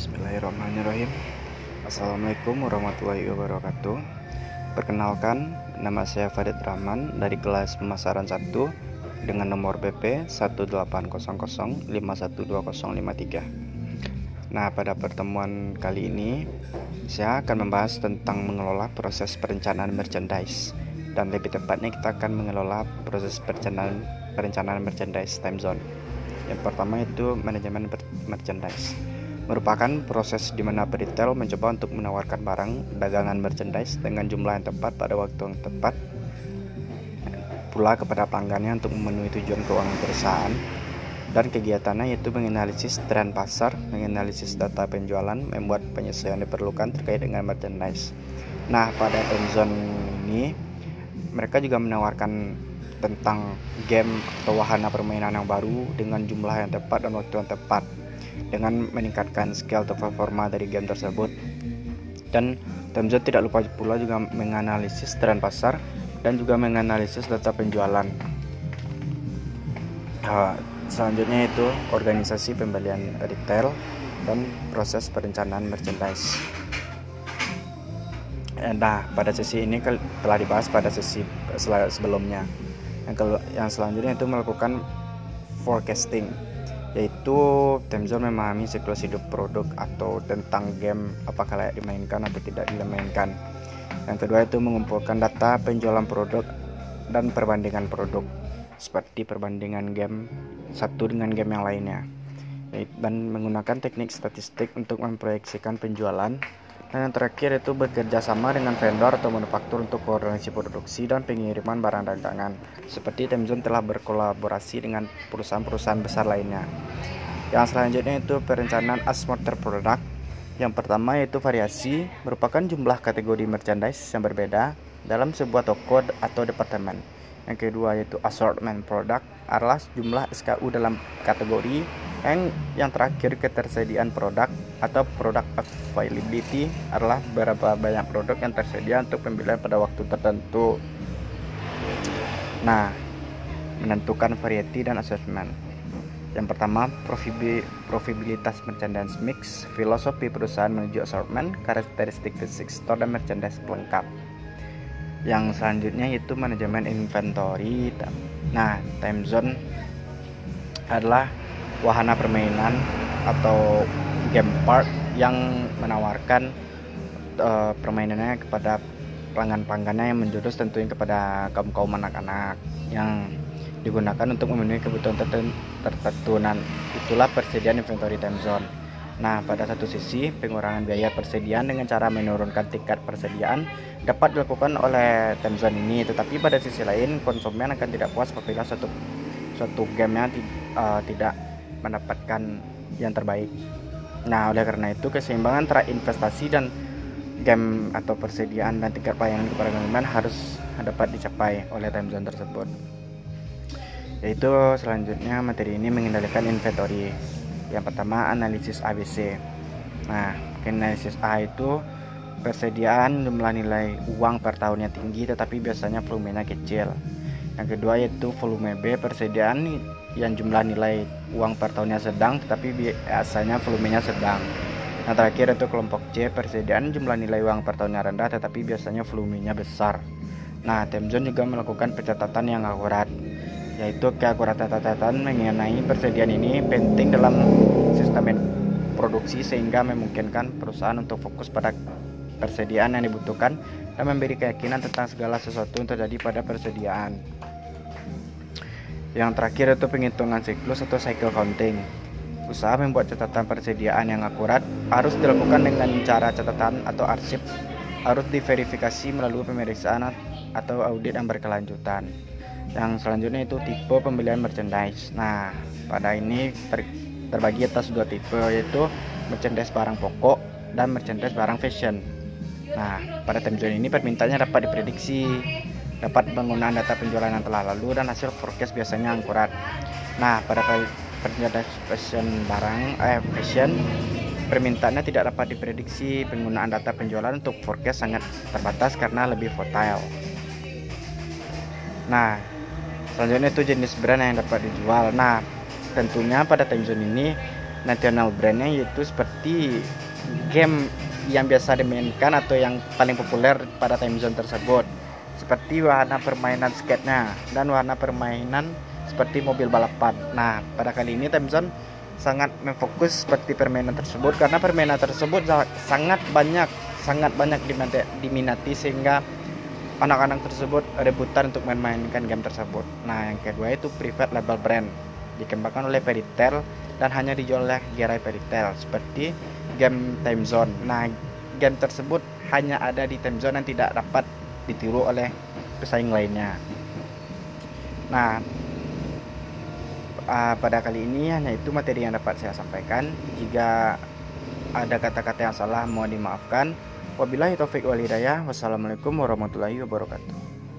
Bismillahirrahmanirrahim. Assalamualaikum warahmatullahi wabarakatuh. Perkenalkan, nama saya Farid Rahman dari kelas pemasaran 1 dengan nomor BP 18005120053 Nah, pada pertemuan kali ini saya akan membahas tentang mengelola proses perencanaan merchandise. Dan lebih tepatnya kita akan mengelola proses perencanaan perencanaan merchandise time zone. Yang pertama itu manajemen merchandise merupakan proses di mana retail mencoba untuk menawarkan barang dagangan merchandise dengan jumlah yang tepat pada waktu yang tepat pula kepada pelanggannya untuk memenuhi tujuan keuangan perusahaan dan kegiatannya yaitu menganalisis tren pasar, menganalisis data penjualan, membuat penyesuaian diperlukan terkait dengan merchandise. Nah, pada zone ini mereka juga menawarkan tentang game atau wahana permainan yang baru dengan jumlah yang tepat dan waktu yang tepat dengan meningkatkan skill atau performa dari game tersebut. Dan Temzot tidak lupa pula juga menganalisis tren pasar dan juga menganalisis data penjualan. Uh, selanjutnya itu organisasi pembelian retail dan proses perencanaan merchandise. Eh, nah, pada sesi ini telah dibahas pada sesi sebelumnya. Yang, yang selanjutnya itu melakukan forecasting yaitu Temzone memahami siklus hidup produk atau tentang game apakah layak dimainkan atau tidak dimainkan. Yang kedua itu mengumpulkan data penjualan produk dan perbandingan produk seperti perbandingan game satu dengan game yang lainnya dan menggunakan teknik statistik untuk memproyeksikan penjualan dan yang terakhir itu bekerja sama dengan vendor atau manufaktur untuk koordinasi produksi dan pengiriman barang dagangan. Seperti Temzon telah berkolaborasi dengan perusahaan-perusahaan besar lainnya. Yang selanjutnya itu perencanaan assorter produk. Yang pertama yaitu variasi, merupakan jumlah kategori merchandise yang berbeda dalam sebuah toko atau departemen. Yang kedua yaitu assortment product adalah jumlah SKU dalam kategori yang yang terakhir ketersediaan produk atau produk availability adalah berapa banyak produk yang tersedia untuk pembelian pada waktu tertentu. Nah, menentukan variety dan assessment. Yang pertama, profitabilitas merchandise mix, filosofi perusahaan menuju assortment, karakteristik fisik store dan merchandise pelengkap. Yang selanjutnya yaitu manajemen inventory. Nah, time zone adalah wahana permainan atau game park yang menawarkan uh, permainannya kepada pelanggan-pelanggannya yang menjurus tentunya kepada kaum-kaum anak-anak yang digunakan untuk memenuhi kebutuhan tertentu dan itulah persediaan inventory time zone. Nah, pada satu sisi, pengurangan biaya persediaan dengan cara menurunkan tingkat persediaan dapat dilakukan oleh time zone ini, tetapi pada sisi lain konsumen akan tidak puas apabila suatu suatu gamenya uh, tidak mendapatkan yang terbaik. Nah, oleh karena itu keseimbangan antara investasi dan game atau persediaan dan tingkat pelayanan kepada konsumen harus dapat dicapai oleh time zone tersebut. Yaitu selanjutnya materi ini mengendalikan inventory. Yang pertama analisis ABC. Nah, analisis A itu persediaan jumlah nilai uang per tahunnya tinggi tetapi biasanya volumenya kecil. Yang kedua yaitu volume B persediaan yang jumlah nilai uang per tahunnya sedang tetapi biasanya volumenya sedang. Yang terakhir itu kelompok C persediaan jumlah nilai uang per tahunnya rendah tetapi biasanya volumenya besar. Nah, Temzon juga melakukan pencatatan yang akurat yaitu keakuratan catatan mengenai persediaan ini penting dalam sistem produksi sehingga memungkinkan perusahaan untuk fokus pada persediaan yang dibutuhkan dan memberi keyakinan tentang segala sesuatu yang terjadi pada persediaan. Yang terakhir itu penghitungan siklus atau cycle counting. Usaha membuat catatan persediaan yang akurat harus dilakukan dengan cara catatan atau arsip harus diverifikasi melalui pemeriksaan atau audit yang berkelanjutan. Yang selanjutnya itu tipe pembelian merchandise. Nah, pada ini ter terbagi atas dua tipe yaitu merchandise barang pokok dan merchandise barang fashion. Nah, pada time zone ini permintaannya dapat diprediksi dapat penggunaan data penjualan yang telah lalu dan hasil forecast biasanya akurat. Nah, pada penjualan fashion barang eh fashion permintaannya tidak dapat diprediksi penggunaan data penjualan untuk forecast sangat terbatas karena lebih volatile. Nah, selanjutnya itu jenis brand yang dapat dijual. Nah, tentunya pada time zone ini national brandnya yaitu seperti game yang biasa dimainkan atau yang paling populer pada time zone tersebut seperti warna permainan skate-nya dan warna permainan seperti mobil balapan. Nah, pada kali ini time zone sangat memfokus seperti permainan tersebut karena permainan tersebut sangat banyak sangat banyak diminati sehingga anak-anak tersebut rebutan untuk main-mainkan game tersebut. Nah, yang kedua itu private label brand dikembangkan oleh Peritel dan hanya dijual oleh gerai Peritel seperti game Time Zone. Nah, game tersebut hanya ada di Time Zone dan tidak dapat ditiru oleh pesaing lainnya. Nah, uh, pada kali ini hanya itu materi yang dapat saya sampaikan. Jika ada kata-kata yang salah mohon dimaafkan. Wabillahi taufik walhidayah. Wassalamualaikum warahmatullahi wabarakatuh.